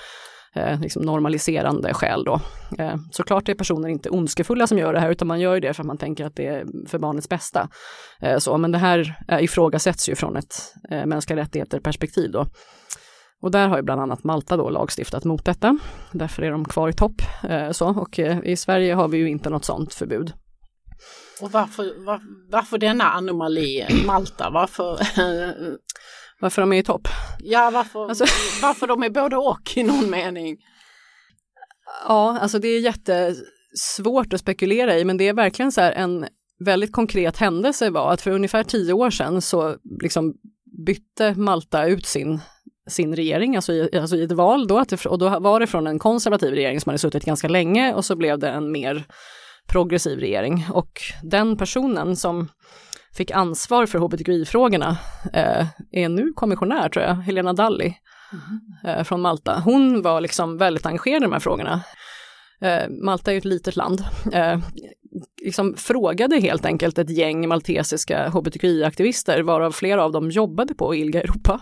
Eh, liksom normaliserande skäl då. Eh, såklart är personer inte ondskefulla som gör det här utan man gör det för att man tänker att det är för barnets bästa. Eh, så, men det här eh, ifrågasätts ju från ett eh, mänskliga rättigheter perspektiv då. Och där har ju bland annat Malta då lagstiftat mot detta. Därför är de kvar i topp. Eh, så, och eh, i Sverige har vi ju inte något sådant förbud. Och varför, var, varför denna anomali Malta? Varför? Eh, varför de är i topp? Ja, varför, alltså, <laughs> varför de är både och i någon mening? Ja, alltså det är jättesvårt att spekulera i, men det är verkligen så här en väldigt konkret händelse var att för ungefär tio år sedan så liksom bytte Malta ut sin sin regering, alltså i, alltså i ett val då, och då var det från en konservativ regering som hade suttit ganska länge och så blev det en mer progressiv regering och den personen som fick ansvar för hbtqi-frågorna eh, är nu kommissionär tror jag, Helena Dalli mm. eh, från Malta. Hon var liksom väldigt engagerad i de här frågorna. Eh, Malta är ju ett litet land. Eh, liksom frågade helt enkelt ett gäng maltesiska hbtqi-aktivister, varav flera av dem jobbade på ILGA Europa,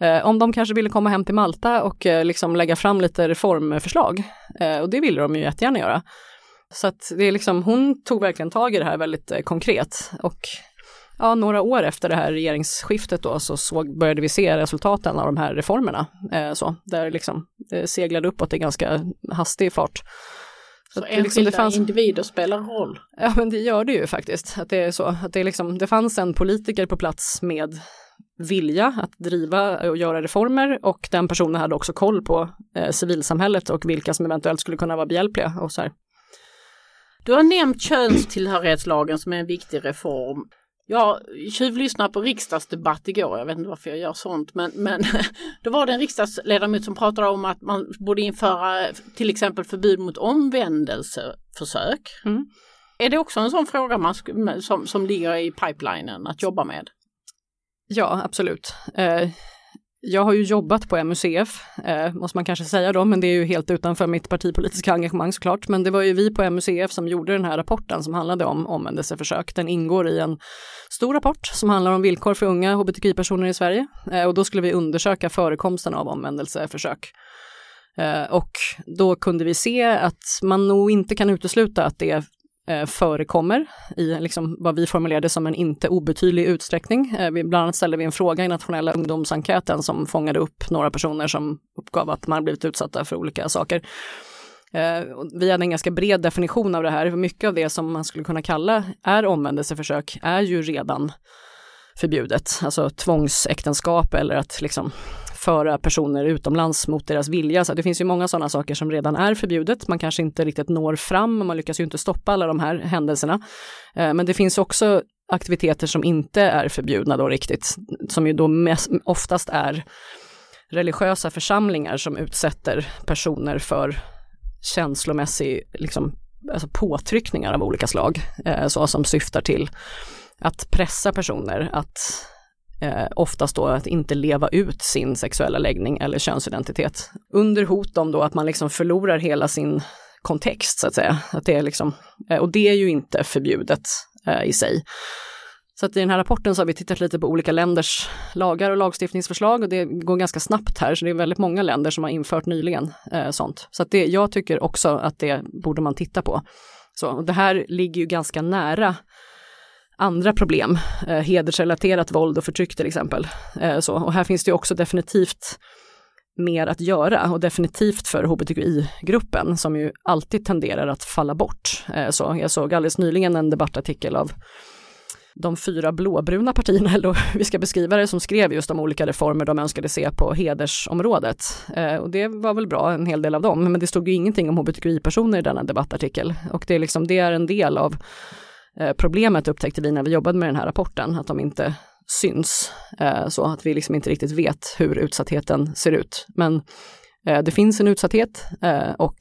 eh, om de kanske ville komma hem till Malta och eh, liksom lägga fram lite reformförslag. och det ville de ju jättegärna göra. Så att det är liksom, hon tog verkligen tag i det här väldigt konkret och ja, några år efter det här regeringsskiftet då så såg, började vi se resultaten av de här reformerna. Eh, så, där liksom det seglade uppåt i ganska hastig fart. Så, så enskilda liksom, det fanns, individer spelar roll? Ja men det gör det ju faktiskt. Att det är så, att det, liksom, det fanns en politiker på plats med vilja att driva och göra reformer och den personen hade också koll på eh, civilsamhället och vilka som eventuellt skulle kunna vara behjälpliga och så här. Du har nämnt könstillhörighetslagen som är en viktig reform. Jag tjuvlyssnade på riksdagsdebatt igår, jag vet inte varför jag gör sånt, men, men <laughs> då var det en riksdagsledamot som pratade om att man borde införa till exempel förbud mot omvändelseförsök. Mm. Är det också en sån fråga man, som, som ligger i pipelinen att jobba med? Ja, absolut. Eh, jag har ju jobbat på MUCF, eh, måste man kanske säga då, men det är ju helt utanför mitt partipolitiska engagemang såklart. Men det var ju vi på MUCF som gjorde den här rapporten som handlade om omvändelseförsök. Den ingår i en stor rapport som handlar om villkor för unga hbtqi-personer i Sverige. Eh, och då skulle vi undersöka förekomsten av omvändelseförsök. Eh, och då kunde vi se att man nog inte kan utesluta att det eh, förekommer i liksom, vad vi formulerade som en inte obetydlig utsträckning. Eh, vi, bland annat ställde vi en fråga i nationella ungdomsenkäten som fångade upp några personer som uppgav att man blivit utsatta för olika saker. Eh, vi hade en ganska bred definition av det här. Mycket av det som man skulle kunna kalla är omvändelseförsök är ju redan förbjudet, alltså tvångsäktenskap eller att liksom föra personer utomlands mot deras vilja. Så det finns ju många sådana saker som redan är förbjudet. Man kanske inte riktigt når fram, man lyckas ju inte stoppa alla de här händelserna. Eh, men det finns också aktiviteter som inte är förbjudna då riktigt, som ju då mest, oftast är religiösa församlingar som utsätter personer för känslomässig liksom, alltså påtryckningar av olika slag, eh, så som syftar till att pressa personer att eh, oftast då att inte leva ut sin sexuella läggning eller könsidentitet. Under hot om då att man liksom förlorar hela sin kontext så att säga. Att det är liksom, eh, och det är ju inte förbjudet eh, i sig. Så att i den här rapporten så har vi tittat lite på olika länders lagar och lagstiftningsförslag och det går ganska snabbt här så det är väldigt många länder som har infört nyligen eh, sånt. Så att det, jag tycker också att det borde man titta på. Så och det här ligger ju ganska nära andra problem, eh, hedersrelaterat våld och förtryck till exempel. Eh, så, och här finns det också definitivt mer att göra och definitivt för hbtqi-gruppen som ju alltid tenderar att falla bort. Eh, så jag såg alldeles nyligen en debattartikel av de fyra blåbruna partierna, <laughs> eller hur vi ska beskriva det, som skrev just om olika reformer de önskade se på hedersområdet. Eh, och det var väl bra, en hel del av dem, men det stod ju ingenting om hbtqi-personer i denna debattartikel. Och det är, liksom, det är en del av Eh, problemet upptäckte vi när vi jobbade med den här rapporten, att de inte syns. Eh, så att vi liksom inte riktigt vet hur utsattheten ser ut. Men eh, det finns en utsatthet och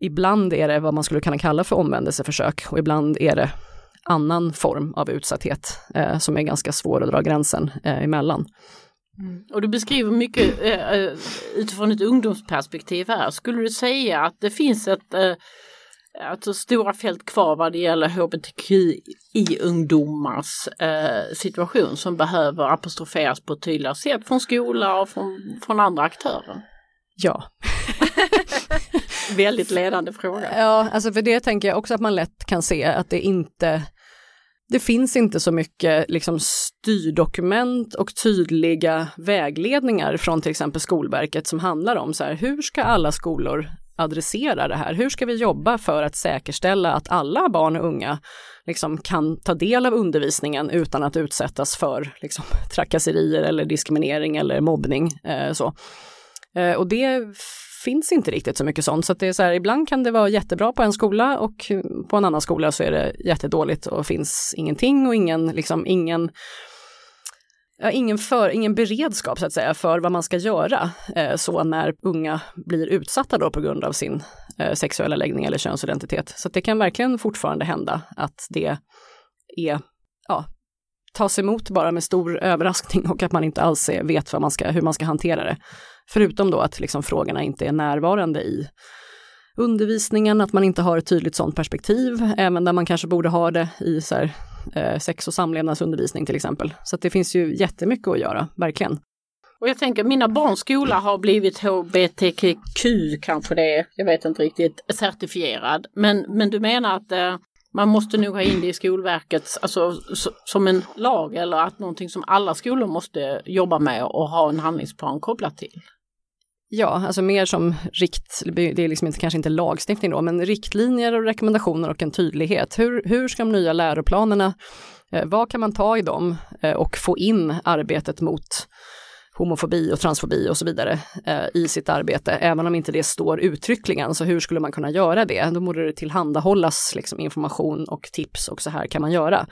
ibland är det vad man skulle kunna kalla för omvändelseförsök och ibland är det annan form av utsatthet eh, som är ganska svår att dra gränsen eh, emellan. Mm. Och du beskriver mycket eh, utifrån ett ungdomsperspektiv här. Skulle du säga att det finns ett eh, alltså stora fält kvar vad det gäller hbtqi-ungdomars eh, situation som behöver apostroferas på ett tydligare sätt från skola och från, från andra aktörer? Ja. <laughs> Väldigt ledande fråga. Ja, alltså för det tänker jag också att man lätt kan se att det inte det finns inte så mycket liksom, styrdokument och tydliga vägledningar från till exempel Skolverket som handlar om så här, hur ska alla skolor adressera det här? Hur ska vi jobba för att säkerställa att alla barn och unga liksom kan ta del av undervisningen utan att utsättas för liksom, <laughs> trakasserier eller diskriminering eller mobbning. Eh, så. Eh, och det finns inte riktigt så mycket sånt. Så att det är så här, ibland kan det vara jättebra på en skola och på en annan skola så är det jättedåligt och finns ingenting och ingen, liksom, ingen ja, ingen, för, ingen beredskap så att säga för vad man ska göra eh, så när unga blir utsatta då på grund av sin eh, sexuella läggning eller könsidentitet. Så det kan verkligen fortfarande hända att det är, ja, tas emot bara med stor överraskning och att man inte alls vet vad man ska, hur man ska hantera det. Förutom då att liksom frågorna inte är närvarande i undervisningen, att man inte har ett tydligt sådant perspektiv, även där man kanske borde ha det i så här, eh, sex och samlevnadsundervisning till exempel. Så det finns ju jättemycket att göra, verkligen. Och jag tänker mina barns skola har blivit HBTQ kanske det är, jag vet inte riktigt, certifierad. Men, men du menar att eh, man måste nog ha in det i Skolverkets, alltså som en lag eller att någonting som alla skolor måste jobba med och ha en handlingsplan kopplat till? Ja, alltså mer som rikt, det är liksom inte, kanske inte lagstiftning då, men riktlinjer och rekommendationer och en tydlighet. Hur, hur ska de nya läroplanerna, eh, vad kan man ta i dem eh, och få in arbetet mot homofobi och transfobi och så vidare eh, i sitt arbete, även om inte det står uttryckligen. Så hur skulle man kunna göra det? Då borde det tillhandahållas liksom, information och tips och så här kan man göra.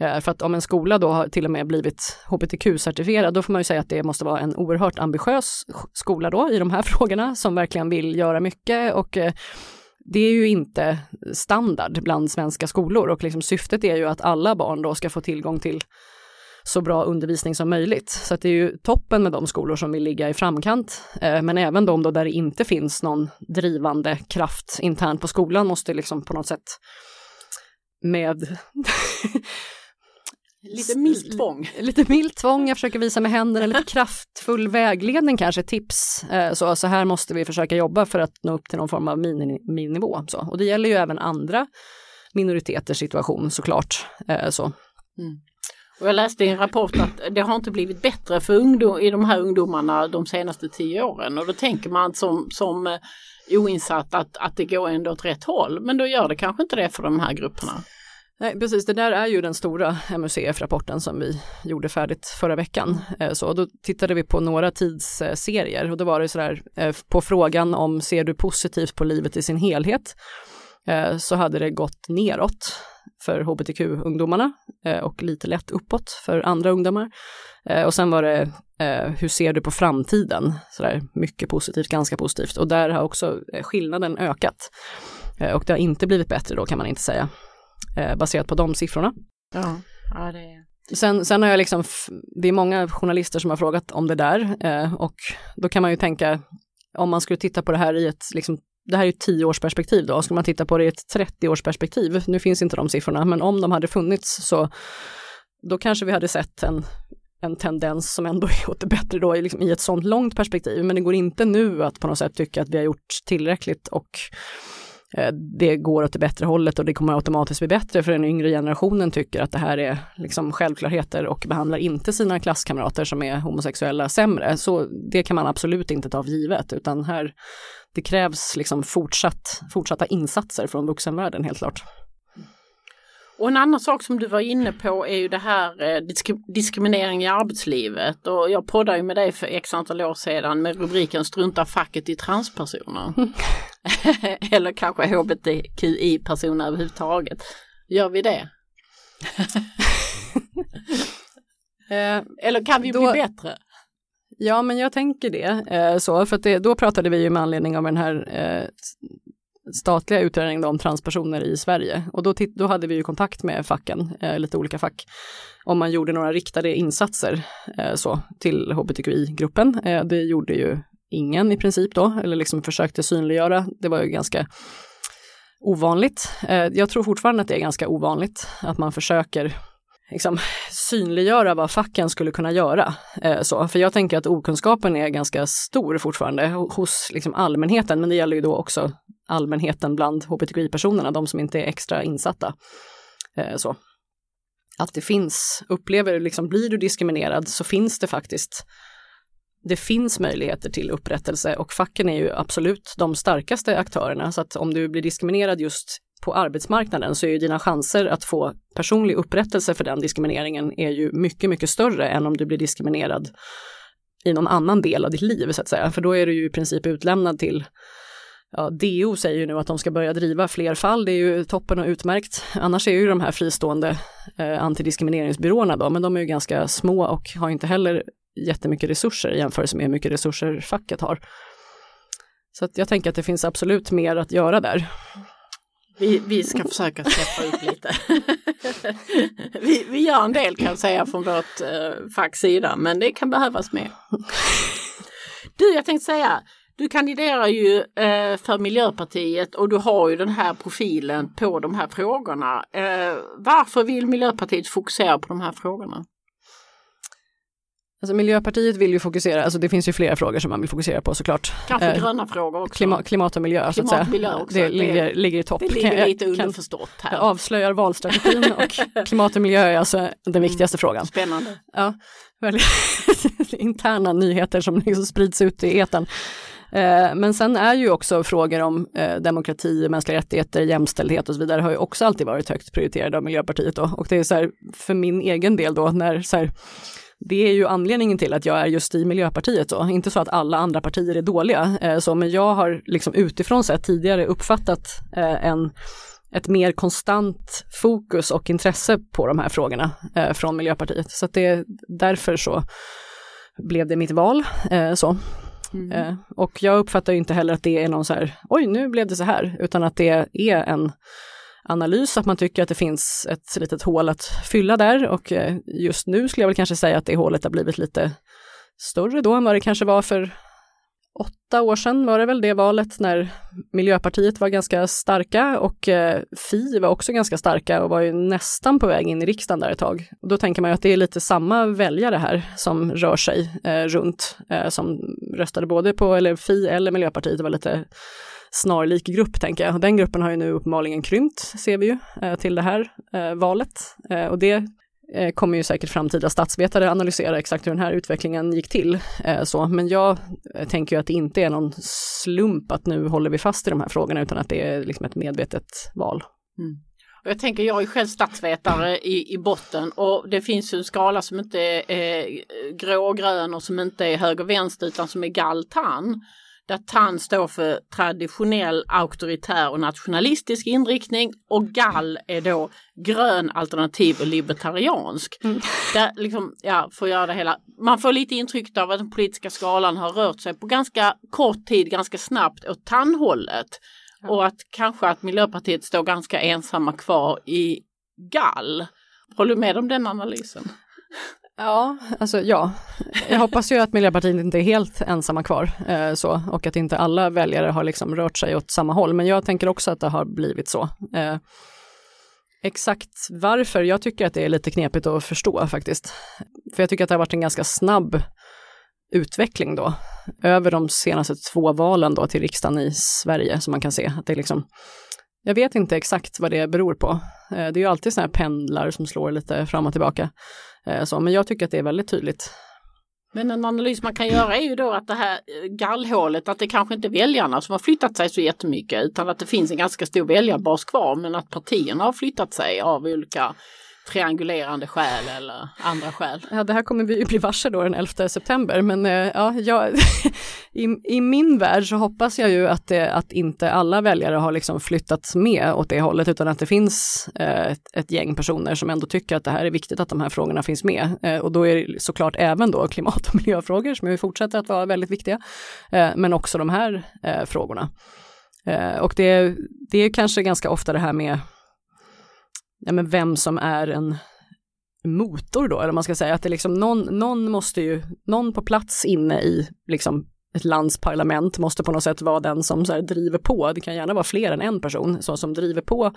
Eh, för att om en skola då har till och med blivit hbtq-certifierad, då får man ju säga att det måste vara en oerhört ambitiös skola då i de här <laughs> frågorna som verkligen vill göra mycket och eh, det är ju inte standard bland svenska skolor och liksom syftet är ju att alla barn då ska få tillgång till så bra undervisning som möjligt. Så det är ju toppen med de skolor som vill ligga i framkant. Eh, men även de då där det inte finns någon drivande kraft internt på skolan måste liksom på något sätt med <laughs> Lite milt tvång. <laughs> Lite milt tvång, jag försöker visa med händerna, lite kraftfull vägledning kanske, tips. Eh, så, så här måste vi försöka jobba för att nå upp till någon form av mininivå. Så. Och det gäller ju även andra minoriteters situation såklart. Eh, så. Mm. Och jag läste i en rapport att det har inte blivit bättre för ungdom, i de här ungdomarna de senaste tio åren och då tänker man som, som eh, oinsatt att, att det går ändå åt rätt håll men då gör det kanske inte det för de här grupperna. Nej, precis, det där är ju den stora MUCF-rapporten som vi gjorde färdigt förra veckan. Eh, så då tittade vi på några tidsserier och då var det sådär eh, på frågan om ser du positivt på livet i sin helhet så hade det gått neråt för hbtq-ungdomarna eh, och lite lätt uppåt för andra ungdomar. Eh, och sen var det eh, hur ser du på framtiden? Sådär mycket positivt, ganska positivt. Och där har också skillnaden ökat. och det har inte blivit bättre då kan man inte säga, baserat på de siffrorna. Ja, ja det Sen, sen har jag liksom, det är många journalister som har frågat om det där och då kan man ju tänka, om man skulle titta på det här i ett liksom, det här är ett tioårsperspektiv då, ska man titta på det i ett 30-årsperspektiv, nu finns inte de siffrorna, men om de hade funnits så då kanske vi hade sett en, en tendens som ändå <laughs> är åt det bättre då liksom i ett sånt långt perspektiv, men det går inte nu att på något sätt tycka att vi har gjort tillräckligt och eh, Eh, det går åt det bättre hållet och det kommer automatiskt bli bättre för den yngre generationen tycker att det här är liksom självklarheter och behandlar inte sina klasskamrater som är homosexuella sämre. Så det kan man absolut inte ta för givet utan här det krävs liksom fortsatt, fortsatta insatser från vuxenvärlden helt klart. Och en annan sak som du var inne på är ju det här eh, disk diskriminering i arbetslivet och jag poddade ju med dig för x antal år sedan med rubriken Strunta facket i transpersoner. <laughs> Eller kanske hbtqi-personer överhuvudtaget. Gör vi det? <laughs> Eh, eller kan vi Då... bli bättre? Ja, men jag tänker det. Eh, så, för det, då pratade vi ju med anledning av den här eh, statliga utredningen om transpersoner i Sverige. Och då, då hade vi ju kontakt med facken, eh, lite olika fack, om man gjorde några riktade insatser eh, så, till hbtqi-gruppen. Eh, det gjorde ju ingen i princip då, eller liksom försökte synliggöra. Det var ju ganska ovanligt. Eh, jag tror fortfarande att det är ganska ovanligt att man försöker liksom, synliggöra vad facken skulle kunna göra. Eh, så. För jag tänker att okunskapen är ganska stor fortfarande hos liksom, allmänheten, men det gäller ju då också allmänheten bland hbtqi-personerna, de som inte är extra insatta. Eh, så. Att det finns, upplever du liksom, blir du diskriminerad så finns det faktiskt det finns möjligheter till upprättelse och facken är ju absolut de starkaste aktörerna. Så att om du blir diskriminerad just på arbetsmarknaden så är ju dina chanser att få personlig upprättelse för den diskrimineringen är ju mycket, mycket större än om du blir diskriminerad i någon annan del av ditt liv så att säga. För då är du ju i princip utlämnad till Ja, DO säger ju nu att de ska börja driva fler fall, det är ju toppen och utmärkt. Annars är ju de här fristående eh, antidiskrimineringsbyråerna då, men de är ju ganska små och har inte heller jättemycket resurser i jämförelse med hur mycket resurser facket har. Så att jag tänker att det finns absolut mer att göra där. Vi, vi ska försöka släppa upp lite. <laughs> vi, vi gör en del kan jag säga från vårt eh, facks sida, men det kan behövas mer. Du, jag tänkte säga, du kandiderar ju eh, för Miljöpartiet och du har ju den här profilen på de här frågorna. Eh, varför vill Miljöpartiet fokusera på de här frågorna? Alltså Miljöpartiet vill ju fokusera, alltså det finns ju flera frågor som man vill fokusera på såklart. Kanske eh, gröna frågor också. Klima, klimat och miljö klimat så att säga. Också. Det, det ligger, ligger i topp. Det ligger lite underförstått här. Jag avslöjar valstrategin och <laughs> klimat och miljö är alltså den viktigaste mm. frågan. Spännande. Ja, väldigt <laughs> interna nyheter som liksom sprids ut i eten. Eh, men sen är ju också frågor om eh, demokrati, mänskliga rättigheter, jämställdhet och så vidare har ju också alltid varit högt prioriterade av Miljöpartiet då. Och det är så här, för min egen del då, när så här, det är ju anledningen till att jag är just i Miljöpartiet då. Inte så att alla andra partier är dåliga, eh, så, men jag har liksom utifrån sett tidigare uppfattat eh, en, ett mer konstant fokus och intresse på de här frågorna eh, från Miljöpartiet. Så det därför så blev det mitt val. Eh, så. Mm. Eh, och jag uppfattar inte heller att det är någon så här, oj nu blev det så här, utan att det är en analys, att man tycker att det finns ett litet hål att fylla där och eh, just nu skulle jag väl kanske säga att det hålet har blivit lite större då än vad det kanske var för åtta år sedan var det väl det valet när Miljöpartiet var ganska starka och eh, Fi var också ganska starka och var ju nästan på väg in i riksdagen där ett tag. Och då tänker man ju att det är lite samma väljare här som rör sig eh, runt, eh, som röstade både på eller Fi eller Miljöpartiet, det var lite snarlik grupp tänker jag. Den gruppen har ju nu uppenbarligen krympt, ser vi ju, eh, till det här eh, valet. Eh, och det kommer ju säkert framtida statsvetare analysera exakt hur den här utvecklingen gick till. Så, men jag tänker ju att det inte är någon slump att nu håller vi fast i de här frågorna utan att det är liksom ett medvetet val. Mm. Och jag tänker, jag är själv statsvetare i, i botten och det finns ju en skala som inte är, eh, grå-grön och som inte är höger-vänster utan som är galtan där TAN står för traditionell, auktoritär och nationalistisk inriktning och GAL är då grön, alternativ och libertariansk. Mm. Där liksom, ja, att göra det hela. Man får lite intryck av att den politiska skalan har rört sig på ganska kort tid, ganska snabbt åt TAN-hållet. Ja. Och att kanske att Miljöpartiet står ganska ensamma kvar i GAL. Håller du med om den analysen? Ja, alltså ja. Jag hoppas ju att Miljöpartiet inte är helt ensamma kvar eh, så, och att inte alla väljare har liksom rört sig åt samma håll. Men jag tänker också att det har blivit så. Eh, exakt varför, jag tycker att det är lite knepigt att förstå faktiskt. För jag tycker att det har varit en ganska snabb utveckling då. över de senaste två valen då till riksdagen i Sverige som man kan se. Att det är liksom, jag vet inte exakt vad det beror på. Eh, det är ju alltid sådana här pendlar som slår lite fram och tillbaka. Eh, så, men jag tycker att det är väldigt tydligt. Men en analys man kan göra är ju då att det här eh, gallhålet, att det kanske inte är väljarna som har flyttat sig så jättemycket utan att det finns en ganska stor väljarbas kvar men att partierna har flyttat sig av olika triangulerande skäl eller andra skäl. Ja, det här kommer vi ju bli varse då den 11 september, men eh, ja, jag, <laughs> i, i, min värld så hoppas jag ju att, det, att inte alla väljare har liksom flyttats med åt det hållet, utan att det finns eh, ett, ett, gäng personer som ändå tycker att det här är viktigt att de här frågorna finns med. Eh, och då är det såklart även då klimat och miljöfrågor som ju fortsätter att vara väldigt viktiga, eh, men också de här eh, frågorna. Eh, och det, det är kanske ganska ofta det här med ja, men vem som är en motor då, eller man ska säga att det liksom någon, någon måste ju, någon på plats inne i liksom ett lands parlament måste på något sätt vara den som så driver på. Det kan gärna vara fler än en person så som driver på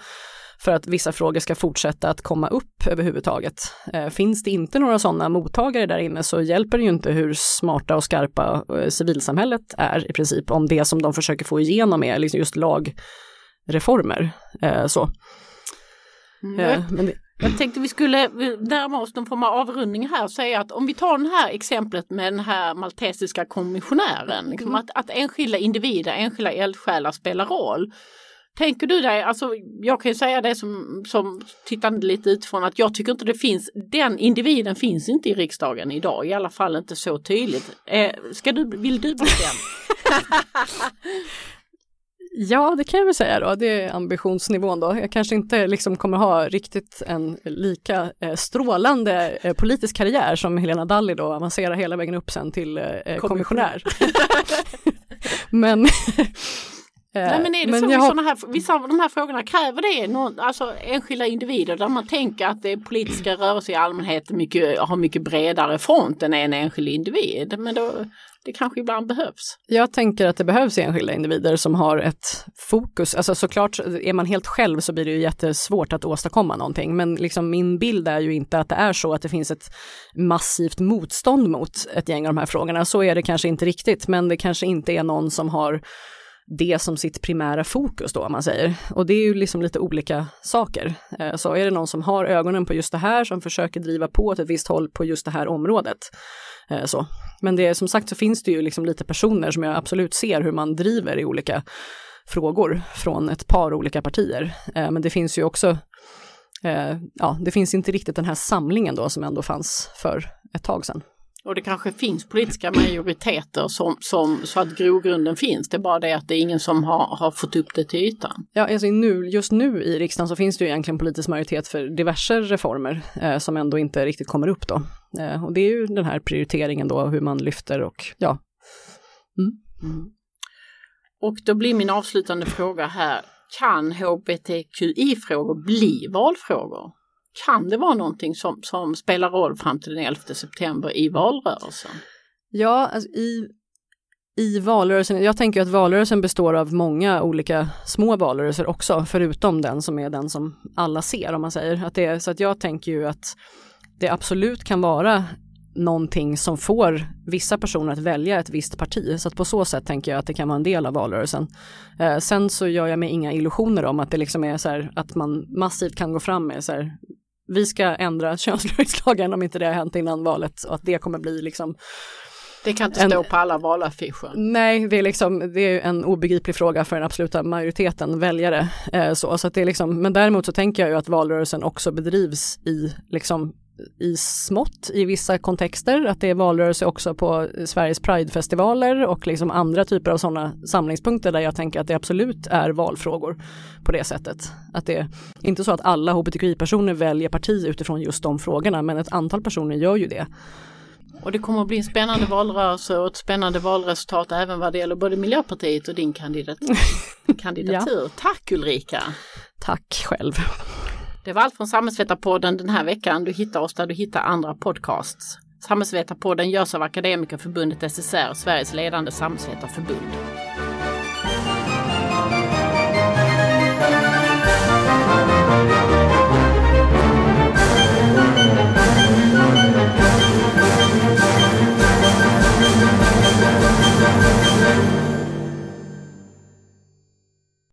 för att vissa frågor ska fortsätta att komma upp överhuvudtaget. Eh, finns det inte några sådana mottagare där inne så hjälper det ju inte hur smarta och skarpa eh, civilsamhället är i princip om det som de försöker få igenom är liksom just lagreformer. Eh, så. Mm. Ja, men det... Jag tänkte vi skulle närma oss någon form av avrundning här och säga att om vi tar det här exemplet med den här maltesiska kommissionären, liksom mm. att, att enskilda individer, enskilda eldsjälar spelar roll. Tänker du dig, alltså jag kan ju säga det som, som tittande lite utifrån att jag tycker inte det finns, den individen finns inte i riksdagen idag, i alla fall inte så tydligt. Eh, ska du, vill du bli den? <laughs> Ja, det kan jag väl säga då. Det är ambitionsnivån då. Jag kanske inte liksom kommer ha riktigt en lika eh, strålande eh, politisk karriär som Helena Dalli då avancerar hela vägen upp sen till eh, kommissionär. <laughs> men Nej men är det men så har... sådana här, vissa av de här frågorna kräver det någon, alltså enskilda individer där man tänker att det politiska rörelser i allmänhet mycket, har mycket bredare front än en enskild individ. Men då, det kanske ibland behövs. Jag tänker att det behövs enskilda individer som har ett fokus. Alltså såklart, är man helt själv så blir det ju jättesvårt att åstadkomma någonting. Men liksom min bild är ju inte att det är så att det finns ett massivt motstånd mot ett gäng av de här frågorna. Så är det kanske inte riktigt, men det kanske inte är någon som har det som sitt primära fokus då, om man säger. Och det är ju liksom lite olika saker. Eh, så är det någon som har ögonen på just det här, som försöker driva på åt ett visst håll på just det här området. Eh, så. Men det, som sagt så finns det ju liksom lite personer som jag absolut ser hur man driver i olika frågor från ett par olika partier. Eh, men det finns ju också, ja, det finns inte riktigt den här samlingen då som ändå fanns för ett tag sedan. Och det kanske finns politiska majoriteter som, som, så att grogrunden finns. Det är bara det att det är ingen som har, har fått upp det till ytan. Ja, alltså nu, just nu i riksdagen så finns det ju egentligen politisk majoritet för diverse reformer eh, som ändå inte riktigt kommer upp då. Eh, och det är ju den här prioriteringen då, hur man lyfter och ja. Mm. Mm. Och då blir min avslutande fråga här, kan hbtqi-frågor bli valfrågor? Kan det vara någonting som, som spelar roll fram till den 11 september i valrörelsen? Ja, alltså i, i valrörelsen, jag tänker att valrörelsen består av många olika små valrörelser också, förutom den som är den som alla ser om man säger. Att det är, så att jag tänker ju att det absolut kan vara någonting som får vissa personer att välja ett visst parti. Så att på så sätt tänker jag att det kan vara en del av valrörelsen. Eh, sen så gör jag mig inga illusioner om att det liksom är så här att man massivt kan gå fram med så här vi ska ändra <laughs> könsblöjslagen om inte det har hänt innan valet och att det kommer bli liksom det kan inte en, stå på alla valaffischer. Nej, det är, liksom, det är en obegriplig fråga för den absoluta majoriteten väljare. Eh, så, så att det är liksom, men däremot så tänker jag ju att valrörelsen också bedrivs i liksom, i smått i vissa kontexter, att det är valrörelse också på Sveriges Pridefestivaler och liksom andra typer av sådana samlingspunkter där jag tänker att det absolut är valfrågor på det sättet. Att det är inte så att alla hbtqi-personer väljer parti utifrån just de frågorna, men ett antal personer gör ju det. Och det kommer att bli en spännande valrörelse och ett spännande valresultat även vad det gäller både Miljöpartiet och din kandidat <laughs> kandidatur. ja. Tack Ulrika! Tack själv! Det var allt från Samhällsvetarpodden den här veckan. Du hittar oss där du hittar andra podcasts. Samhällsvetarpodden görs av Akademikerförbundet SSR, Sveriges ledande samhällsvetarförbund.